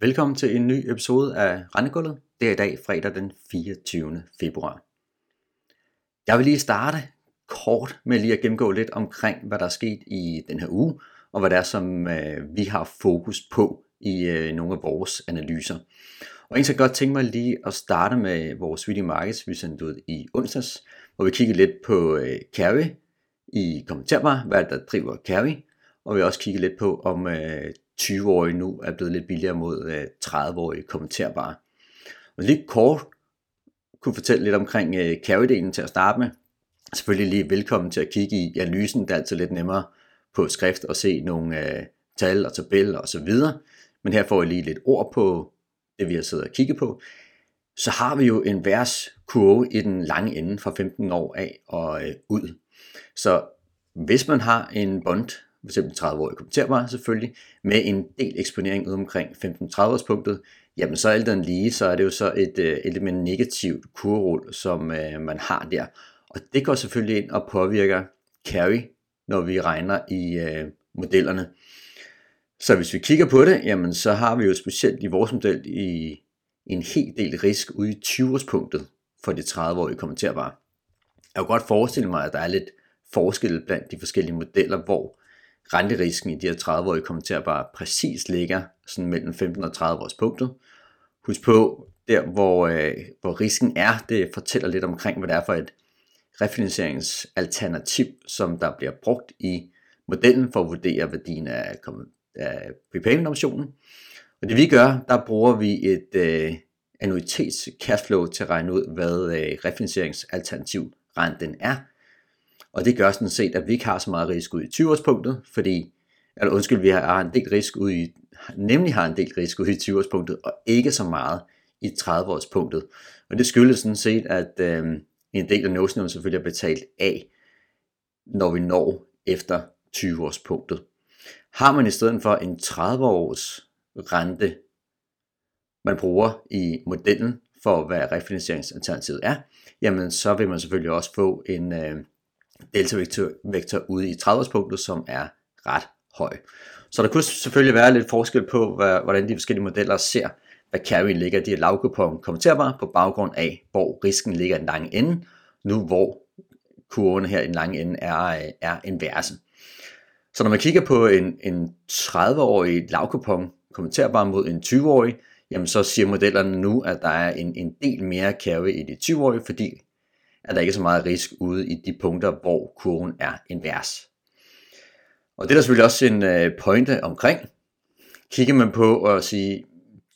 Velkommen til en ny episode af Rendegulvet. Det er i dag fredag den 24. februar. Jeg vil lige starte kort med lige at gennemgå lidt omkring, hvad der er sket i den her uge, og hvad det er, som øh, vi har fokus på i øh, nogle af vores analyser. Og en så godt tænke mig lige at starte med vores video markets, vi sendte ud i onsdags, hvor vi kiggede lidt på øh, carry i kommentarbar, hvad der driver carry, og vi også kigge lidt på, om øh, 20-årige nu er blevet lidt billigere mod øh, 30-årige kommenterbare. Og lige kort kunne fortælle lidt omkring øh, carry-delen til at starte med. Selvfølgelig lige velkommen til at kigge i analysen, det er altid lidt nemmere på skrift at se nogle øh, tal og tabeller osv. Men her får jeg lige lidt ord på det, vi har siddet og kigget på. Så har vi jo en vers kurve i den lange ende fra 15 år af og øh, ud. Så hvis man har en bond f.eks. 30 år kommenterbar selvfølgelig, med en del eksponering ud omkring 15-30 års punktet, jamen så alt den lige, så er det jo så et, øh, et lidt mere negativt kurrol, som øh, man har der. Og det går selvfølgelig ind og påvirker carry, når vi regner i øh, modellerne. Så hvis vi kigger på det, jamen så har vi jo specielt i vores model i en hel del risk ude i 20-årspunktet for de 30-årige kommenterbare. Jeg kan godt forestille mig, at der er lidt forskel blandt de forskellige modeller, hvor renterisken i de her 30-årige kommenterbare præcis ligger sådan mellem 15 og 30 års punktet. Husk på, der hvor, øh, hvor risken er, det fortæller lidt omkring, hvad det er for et refinansieringsalternativ, som der bliver brugt i modellen for at vurdere værdien af, af prepayment-optionen. Og det vi gør, der bruger vi et øh, annuitets cashflow til at regne ud, hvad øh, refinansieringsalternativ renten er, og det gør sådan set, at vi ikke har så meget risiko i 20-årspunktet, fordi, eller undskyld, vi har en del risiko i, nemlig har en del risiko i 20-årspunktet, og ikke så meget i 30-årspunktet. Og det skyldes sådan set, at øh, en del af notionen selvfølgelig er betalt af, når vi når efter 20-årspunktet. Har man i stedet for en 30-års rente, man bruger i modellen for, hvad refinansieringsalternativet er, jamen så vil man selvfølgelig også få en, øh, delta-vektor ude i 30-årspunktet, som er ret høj. Så der kunne selvfølgelig være lidt forskel på, hvordan de forskellige modeller ser, hvad carry ligger de her lavkupon kommenterbare på baggrund af, hvor risken ligger i den lange ende, nu hvor kurven her i den lange ende er, er inverse. Så når man kigger på en, en 30-årig lavkupon kommenterbar mod en 20-årig, jamen så siger modellerne nu, at der er en, en del mere carry i de 20-årige, fordi er der ikke så meget risk ude i de punkter, hvor kurven er invers. Og det er der selvfølgelig også en øh, pointe omkring. Kigger man på og sige,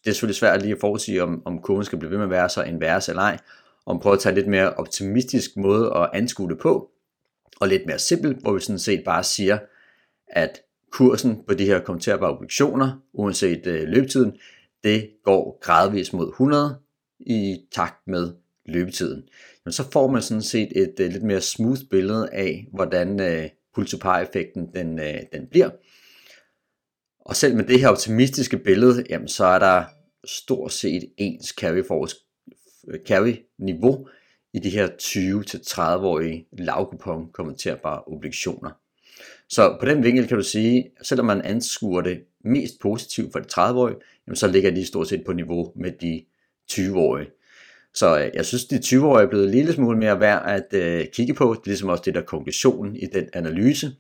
det er selvfølgelig svært lige at forudsige, om, om kurven skal blive ved med at være så invers eller ej, om prøve at tage en lidt mere optimistisk måde at anskue det på, og lidt mere simpelt, hvor vi sådan set bare siger, at kursen på de her kommenterbare obligationer, uanset øh, løbetiden, det går gradvist mod 100 i takt med løbetiden men så får man sådan set et uh, lidt mere smooth billede af, hvordan øh, uh, pull to par effekten den, uh, den bliver. Og selv med det her optimistiske billede, jamen, så er der stort set ens carry, for, carry niveau i de her 20-30-årige lavkupon kommenterbare obligationer. Så på den vinkel kan du sige, selvom man anskuer det mest positivt for de 30-årige, jamen så ligger de stort set på niveau med de 20-årige. Så øh, jeg synes, de 20-årige er blevet en lille smule mere værd at øh, kigge på. Det er ligesom også det, der er konklusionen i den analyse.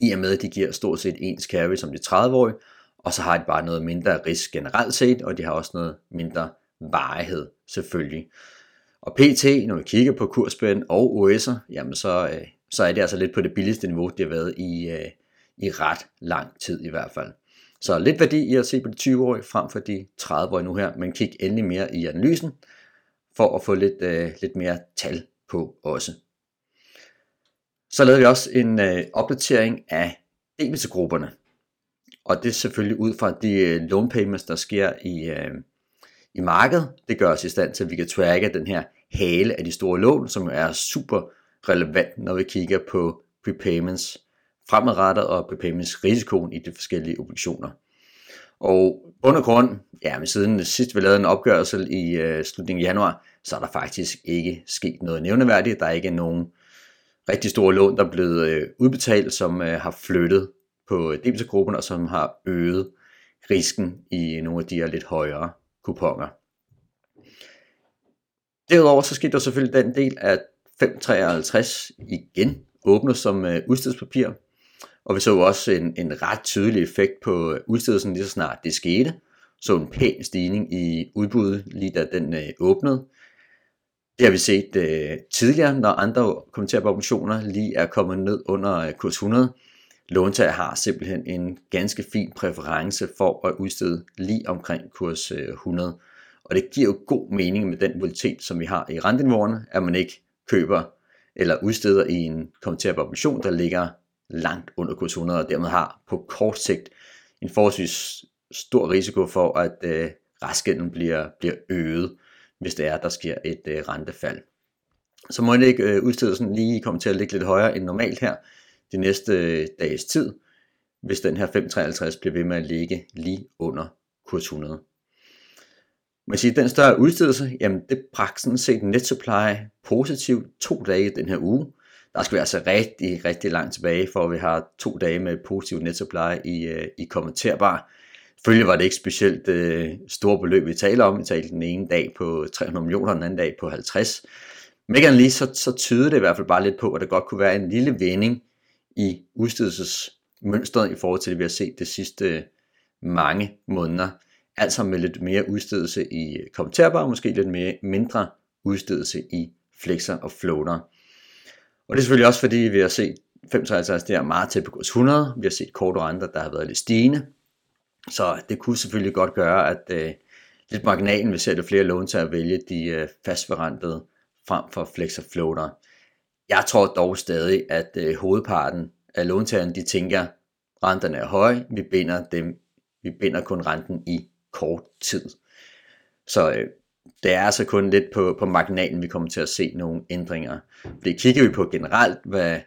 I og med, at de giver stort set ens carry som de 30-årige, og så har de bare noget mindre risk generelt set, og de har også noget mindre varighed selvfølgelig. Og PT, når vi kigger på kursspænd og OS'er, jamen så, øh, så er det altså lidt på det billigste niveau, det har været i, øh, i ret lang tid i hvert fald. Så lidt værdi i at se på de 20-årige frem for de 30-årige nu her, men kig endelig mere i analysen, for at få lidt, øh, lidt mere tal på også. Så lavede vi også en øh, opdatering af debitgrupperne. Og det er selvfølgelig ud fra de øh, loan payments, der sker i, øh, i markedet. Det gør os i stand til, at vi kan tracke den her hale af de store lån, som er super relevant, når vi kigger på prepayments fremadrettet og prepayments risikoen i de forskellige obligationer. Og under grund, ja, men siden sidst vi lavede en opgørelse i øh, slutningen af januar, så er der faktisk ikke sket noget nævneværdigt. Der er ikke nogen rigtig store lån, der er blevet øh, udbetalt, som øh, har flyttet på øh, debitorgruppen og som har øget risken i øh, nogle af de her lidt højere kuponer. Derudover så skete der selvfølgelig den del, at 553 igen åbner som øh, udstedspapir, og vi så også en, en ret tydelig effekt på øh, udstedelsen lige så snart det skete. Så en pæn stigning i udbuddet lige da den øh, åbnede. Det har vi set øh, tidligere, når andre kommenterer på obligationer lige er kommet ned under øh, kurs 100. Låntager har simpelthen en ganske fin præference for at udstede lige omkring kurs øh, 100. Og det giver jo god mening med den volatilitet, som vi har i renteniveauerne, at man ikke køber eller udsteder i en kommenterbar obligation, der ligger langt under kurs 100, og dermed har på kort sigt en forholdsvis stor risiko for, at øh, restgælden bliver, bliver øget, hvis det er, der sker et øh, rentefald. Så må jeg ikke øh, udstedelsen lige komme til at ligge lidt højere end normalt her de næste øh, dages tid, hvis den her 553 bliver ved med at ligge lige under kurs 100. Man siger, den større udstedelse, jamen det bragte sådan set net supply positivt to dage den her uge. Der skal vi altså rigtig, rigtig langt tilbage, for vi har to dage med positiv nettopleje supply i, øh, i kommenterbar. Følge var det ikke specielt øh, store beløb, vi taler om. Vi talte den ene dag på 300 millioner, den anden dag på 50. Men ikke lige, så, så tyder det i hvert fald bare lidt på, at der godt kunne være en lille vending i udstedelsesmønstret i forhold til det, vi har set de sidste øh, mange måneder altså med lidt mere udstedelse i kommenterbar, måske lidt mere, mindre udstedelse i flexer og floater. Og det er selvfølgelig også fordi, vi har set 553 der meget tæt på kurs 100, vi har set korte renter, der har været lidt stigende, så det kunne selvfølgelig godt gøre, at øh, lidt marginalen vil sætte flere låntager at vælge de øh, fastforrentede frem for flex og floater. Jeg tror dog stadig, at øh, hovedparten af låntagerne, de tænker, renterne er høje, vi binder dem, vi binder kun renten i kort tid. Så øh, det er altså kun lidt på, på marginalen, vi kommer til at se nogle ændringer. Fordi kigger vi på generelt, hvad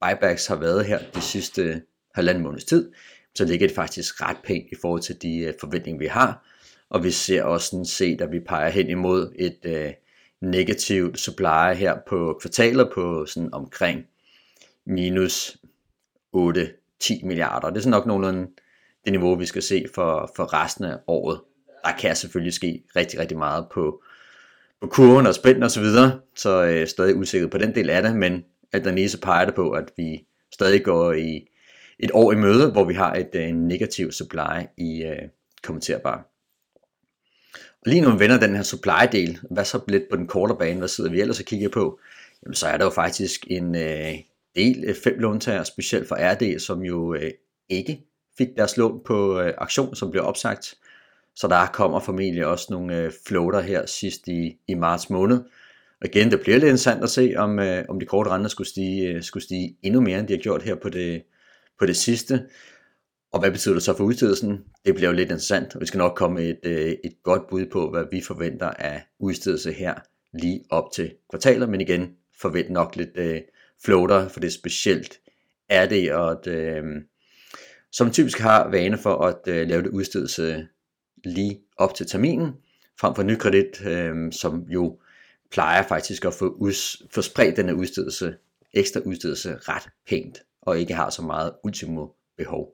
buybacks har været her de sidste halvanden måneds tid, så ligger det faktisk ret pænt i forhold til de øh, forventninger, vi har. Og vi ser også sådan set, at vi peger hen imod et øh, negativt supply her på kvartaler på sådan omkring minus 8-10 milliarder. Det er sådan nok nogenlunde det niveau, vi skal se for, for resten af året. Der kan selvfølgelig ske rigtig, rigtig meget på, på kurven og spænden og så videre, så øh, stadig usikker på den del af det, men at der så peger det på, at vi stadig går i et år i møde, hvor vi har et øh, negativt supply i øh, kommenterbar. Og lige nu vender den her supply-del, hvad så lidt på den kortere bane, hvad sidder vi ellers og kigger på? Jamen så er der jo faktisk en øh, del øh, fem låntager, specielt for RD, som jo øh, ikke fik deres lån på øh, aktion, som blev opsagt. Så der kommer formentlig også nogle øh, floater her sidst i, i marts måned. Og igen, det bliver lidt interessant at se, om, øh, om de korte renter skulle stige, øh, skulle stige endnu mere, end de har gjort her på det, på det sidste. Og hvad betyder det så for udstedelsen? Det bliver jo lidt interessant, og vi skal nok komme et, øh, et godt bud på, hvad vi forventer af udstedelse her lige op til kvartaler, men igen forvent nok lidt øh, floater, for det er specielt er det, og at, øh, som typisk har vane for at øh, lave det udstedelse lige op til terminen, frem for nykredit, øh, som jo plejer faktisk at få, us, få spredt denne udstedelse, ekstra udstedelse ret pænt, og ikke har så meget ultimo behov.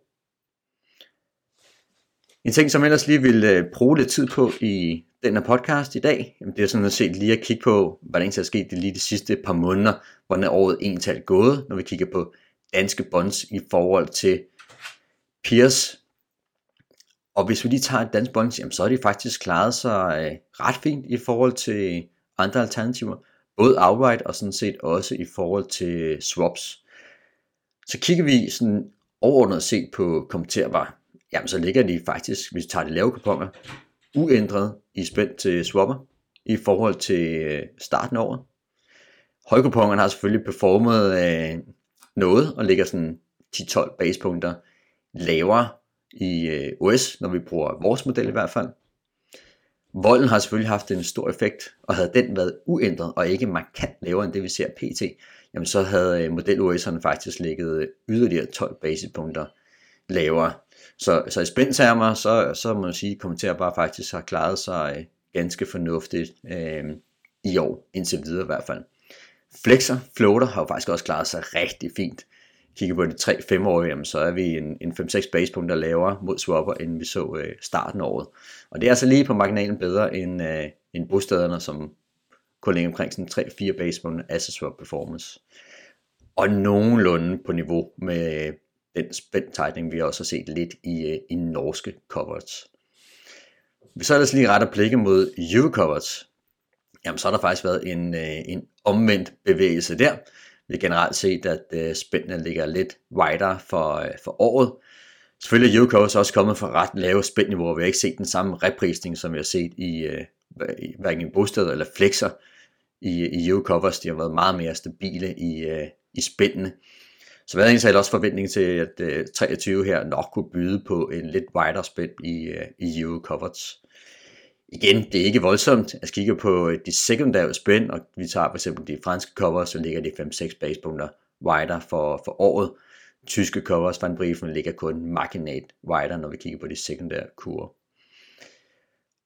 En ting, som ellers lige vil øh, bruge lidt tid på i den her podcast i dag, jamen det er sådan at se lige at kigge på, hvordan det er sket de lige de sidste par måneder, hvordan er året egentlig gået, når vi kigger på danske bonds i forhold til peers. Og hvis vi lige tager et dansk bonds, jamen, så har de faktisk klaret sig øh, ret fint i forhold til andre alternativer. Både outright og sådan set også i forhold til swaps. Så kigger vi sådan overordnet set på kommenterbar, jamen så ligger de faktisk, hvis vi tager de lave kuponer, uændret i spænd til swapper i forhold til øh, starten af året. Højkupongerne har selvfølgelig performet øh, noget og ligger sådan 10-12 basepunkter lavere i øh, OS, når vi bruger vores model i hvert fald. Volden har selvfølgelig haft en stor effekt, og havde den været uændret og ikke markant lavere end det vi ser pt, jamen så havde øh, model OS'erne faktisk ligget øh, yderligere 12 basispunkter lavere. Så, så i spændtermer, så, så må man sige, at bare faktisk har klaret sig øh, ganske fornuftigt øh, i år, indtil videre i hvert fald. Flexer, floater har jo faktisk også klaret sig rigtig fint kigger på de 3-5 år, jamen, så er vi en, en 5-6 basepunkter lavere mod swapper, end vi så øh, starten af året. Og det er altså lige på marginalen bedre end, øh, end bostederne, som kun ligger omkring sådan 3-4 basepunkter asset swap performance. Og nogenlunde på niveau med øh, den spændt tightening, vi også har set lidt i, øh, i norske coverage. Hvis så ellers lige retter blikket mod euro coverage, jamen så har der faktisk været en, øh, en omvendt bevægelse der. Vi har generelt set, at øh, spændene ligger lidt wider for, øh, for året. Selvfølgelig er Yoko også kommet fra ret lave spændniveauer. Vi har ikke set den samme reprisning, som vi har set i, øh, i hverken i bosteder eller flexer i, i Euro covers. De har været meget mere stabile i, øh, i spændene. Så hvad er også forventning til, at øh, 23 her nok kunne byde på en lidt wider spænd i, øh, i Euro Covers? Igen, det er ikke voldsomt. Jeg kigger på øh, de sekundære spænd, og vi tager for eksempel de franske covers, så ligger de 5-6 basepunkter wider for, for året. Tyske covers fra briefen ligger kun marginalt wider, når vi kigger på de sekundære kurver.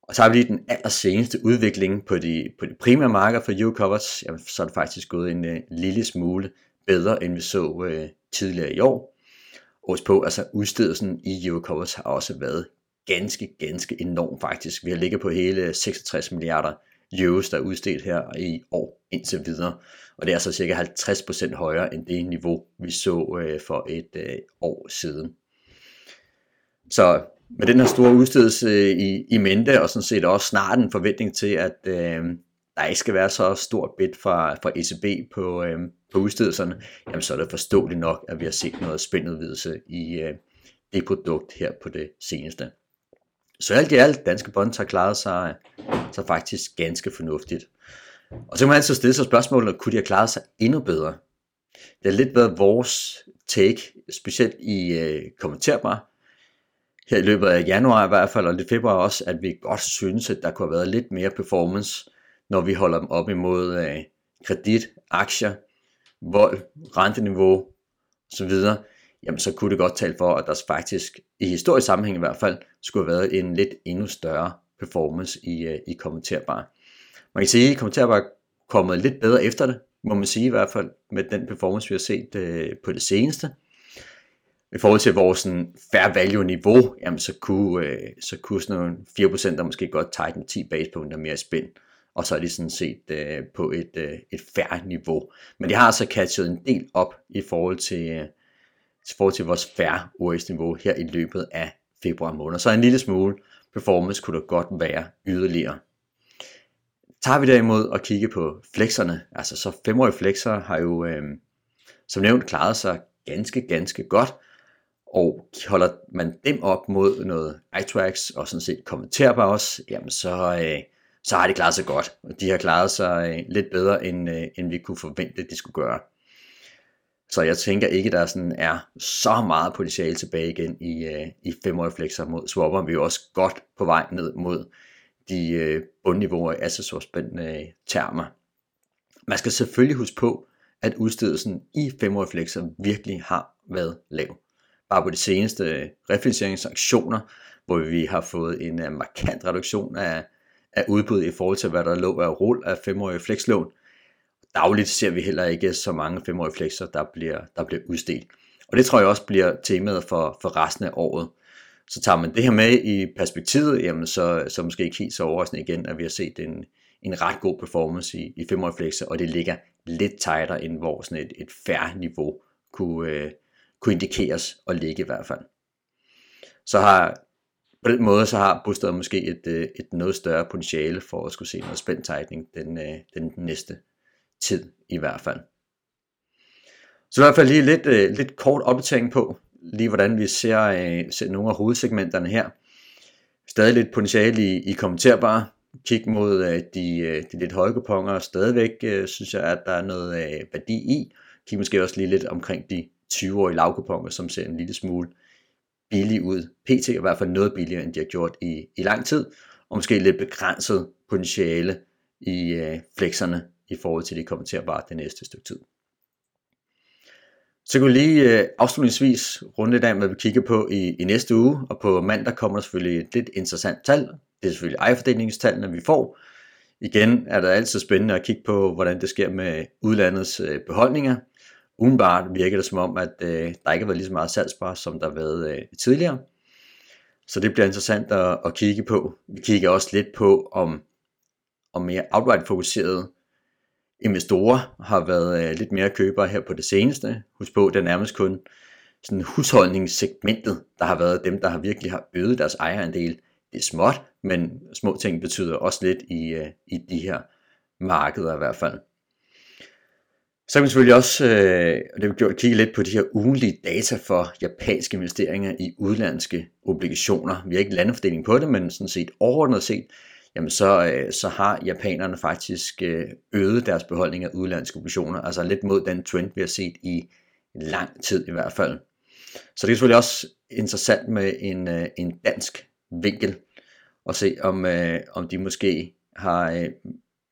Og så har vi lige den allerseneste udvikling på de, på de primære marker for EU covers, jamen, så er det faktisk gået en uh, lille smule bedre, end vi så øh, tidligere i år. Og på, altså udstedelsen i EU covers har også været ganske, ganske enorm faktisk. Vi har ligget på hele 66 milliarder euros, der er udstedt her i år indtil videre. Og det er så cirka 50% højere end det niveau, vi så øh, for et øh, år siden. Så med den her store udstedelse øh, i, i mente, og sådan set også snart en forventning til, at øh, der ikke skal være så stort bid fra, fra ECB på, øh, på udstedelserne, jamen så er det forståeligt nok, at vi har set noget spændudvidelse i øh, det produkt her på det seneste. Så alt i alt, danske bonds har klaret sig, sig faktisk ganske fornuftigt. Og så kan man altid stille sig spørgsmålet, kunne de have klaret sig endnu bedre? Det har lidt været vores take, specielt i øh, kommenterbar, her i løbet af januar i hvert fald, og lidt februar også, at vi godt synes, at der kunne have været lidt mere performance, når vi holder dem op imod øh, kredit, aktier, vold, renteniveau osv jamen så kunne det godt tale for, at der faktisk, i historisk sammenhæng i hvert fald, skulle have været en lidt endnu større performance i, øh, i kommenterbar. Man kan sige, at kommenterbar er kommet lidt bedre efter det, må man sige i hvert fald, med den performance, vi har set øh, på det seneste. I forhold til vores sådan, fair value niveau, jamen så kunne, øh, så kunne sådan nogle 4% der måske godt tighten 10 basepunkter mere i spænd og så er de sådan set øh, på et, øh, et fair niveau. Men de har altså catchet en del op i forhold til, øh, i forhold til vores færre OS-niveau her i løbet af februar måned. Så en lille smule performance kunne der godt være yderligere. Tager vi derimod og kigger på flexerne, altså så femårige flexer har jo øh, som nævnt klaret sig ganske, ganske godt, og holder man dem op mod noget iTrax og sådan set kommenterbar også, jamen så, øh, så har de klaret sig godt. Og De har klaret sig øh, lidt bedre, end, øh, end vi kunne forvente, de skulle gøre. Så jeg tænker ikke, der sådan er så meget potentiale tilbage igen i, øh, i femårige flexer mod swapper. Vi er jo også godt på vej ned mod de øh, bundniveauer i assessorspændende øh, termer. Man skal selvfølgelig huske på, at udstedelsen i femårige flexer virkelig har været lav. Bare på de seneste refinansieringsaktioner, hvor vi har fået en uh, markant reduktion af, af udbud i forhold til, hvad der lå af rull af femårige flexlån, dagligt ser vi heller ikke så mange femårige flexer, der bliver, der bliver udstedt. Og det tror jeg også bliver temaet for, for resten af året. Så tager man det her med i perspektivet, jamen så, så måske ikke helt så overraskende igen, at vi har set en, en ret god performance i, i femårige flexer, og det ligger lidt tightere end hvor sådan et, et færre niveau kunne, øh, kunne indikeres og ligge i hvert fald. Så har på den måde så har bosteder måske et, øh, et noget større potentiale for at skulle se noget spændt den, øh, den næste tid i hvert fald. Så i hvert fald lige lidt, øh, lidt kort opdatering på, lige hvordan vi ser, øh, ser nogle af hovedsegmenterne her. Stadig lidt potentiale i, i kommenterbare. Kig mod øh, de, øh, de lidt høje kuponer. Stadigvæk øh, synes jeg, at der er noget øh, værdi i. Kig måske også lige lidt omkring de 20-årige lavkuponer, som ser en lille smule billig ud. PT er i hvert fald noget billigere, end de har gjort i, i lang tid. Og måske lidt begrænset potentiale i øh, flexerne i forhold til de kommenterbare det næste stykke tid. Så kan vi lige øh, afslutningsvis runde lidt af, hvad vi kigger på i, i næste uge, og på mandag kommer der selvfølgelig et lidt interessant tal. Det er selvfølgelig ejerfordelingstallene, vi får. Igen er det altid spændende at kigge på, hvordan det sker med udlandets øh, beholdninger. udenbart virker det som om, at øh, der ikke har været lige så meget salgsbar, som der har været øh, tidligere. Så det bliver interessant at, at kigge på. Vi kigger også lidt på, om, om mere outright fokuserede investorer har været øh, lidt mere købere her på det seneste. Husk på, det er nærmest kun sådan husholdningssegmentet, der har været dem, der har virkelig har øget deres ejerandel. Det er småt, men små ting betyder også lidt i, øh, i de her markeder i hvert fald. Så kan vi selvfølgelig også, øh, og det har gjort, kigge lidt på de her ugenlige data for japanske investeringer i udlandske obligationer. Vi har ikke landfordeling på det, men sådan set overordnet set, jamen så, øh, så har japanerne faktisk øh, øget deres beholdning af udenlandske obligationer, altså lidt mod den trend, vi har set i lang tid i hvert fald. Så det er selvfølgelig også interessant med en, øh, en dansk vinkel, og se om, øh, om de måske har øh,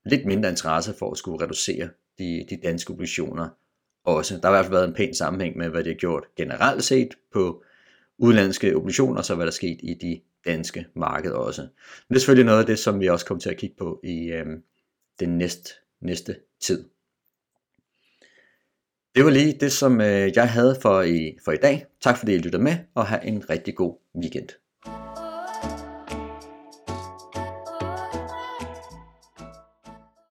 lidt mindre interesse for at skulle reducere de, de danske obligationer også. Der har i hvert fald været en pæn sammenhæng med, hvad det har gjort generelt set på udenlandske obligationer, og så hvad der er sket i de danske marked også. Men det er selvfølgelig noget af det, som vi også kommer til at kigge på i øh, den næste, næste tid. Det var lige det, som øh, jeg havde for i, for i dag. Tak fordi I lyttede med, og have en rigtig god weekend.